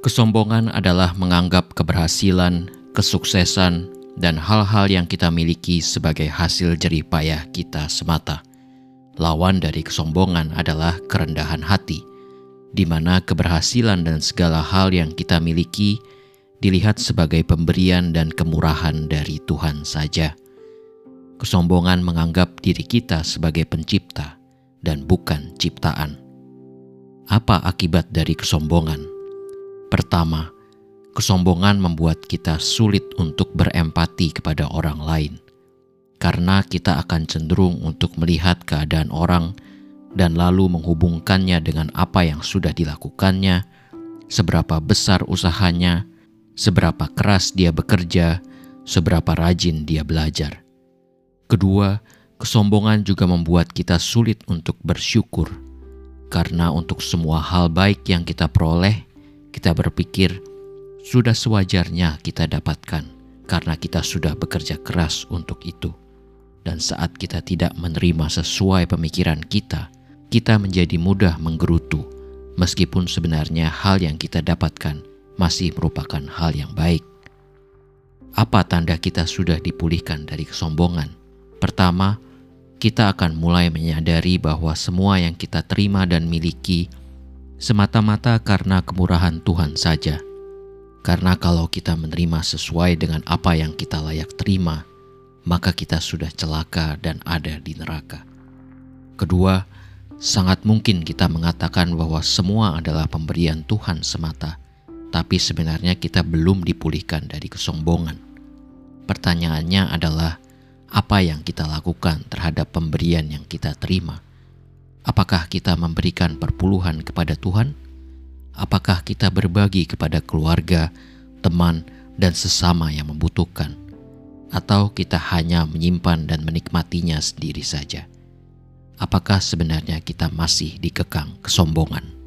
Kesombongan adalah menganggap keberhasilan, kesuksesan, dan hal-hal yang kita miliki sebagai hasil jerih payah kita semata. Lawan dari kesombongan adalah kerendahan hati, di mana keberhasilan dan segala hal yang kita miliki dilihat sebagai pemberian dan kemurahan dari Tuhan saja. Kesombongan menganggap diri kita sebagai pencipta dan bukan ciptaan. Apa akibat dari kesombongan? Pertama, kesombongan membuat kita sulit untuk berempati kepada orang lain, karena kita akan cenderung untuk melihat keadaan orang dan lalu menghubungkannya dengan apa yang sudah dilakukannya, seberapa besar usahanya, seberapa keras dia bekerja, seberapa rajin dia belajar. Kedua, kesombongan juga membuat kita sulit untuk bersyukur, karena untuk semua hal baik yang kita peroleh, kita berpikir sudah sewajarnya kita dapatkan karena kita sudah bekerja keras untuk itu. Dan saat kita tidak menerima sesuai pemikiran kita, kita menjadi mudah menggerutu, meskipun sebenarnya hal yang kita dapatkan masih merupakan hal yang baik. Apa tanda kita sudah dipulihkan dari kesombongan? Pertama, kita akan mulai menyadari bahwa semua yang kita terima dan miliki semata-mata karena kemurahan Tuhan saja. Karena kalau kita menerima sesuai dengan apa yang kita layak terima, maka kita sudah celaka dan ada di neraka. Kedua, sangat mungkin kita mengatakan bahwa semua adalah pemberian Tuhan semata, tapi sebenarnya kita belum dipulihkan dari kesombongan. Pertanyaannya adalah, apa yang kita lakukan terhadap pemberian yang kita terima? Apakah kita memberikan perpuluhan kepada Tuhan? Apakah kita berbagi kepada keluarga, teman, dan sesama yang membutuhkan? Atau kita hanya menyimpan dan menikmatinya sendiri saja? Apakah sebenarnya kita masih dikekang kesombongan?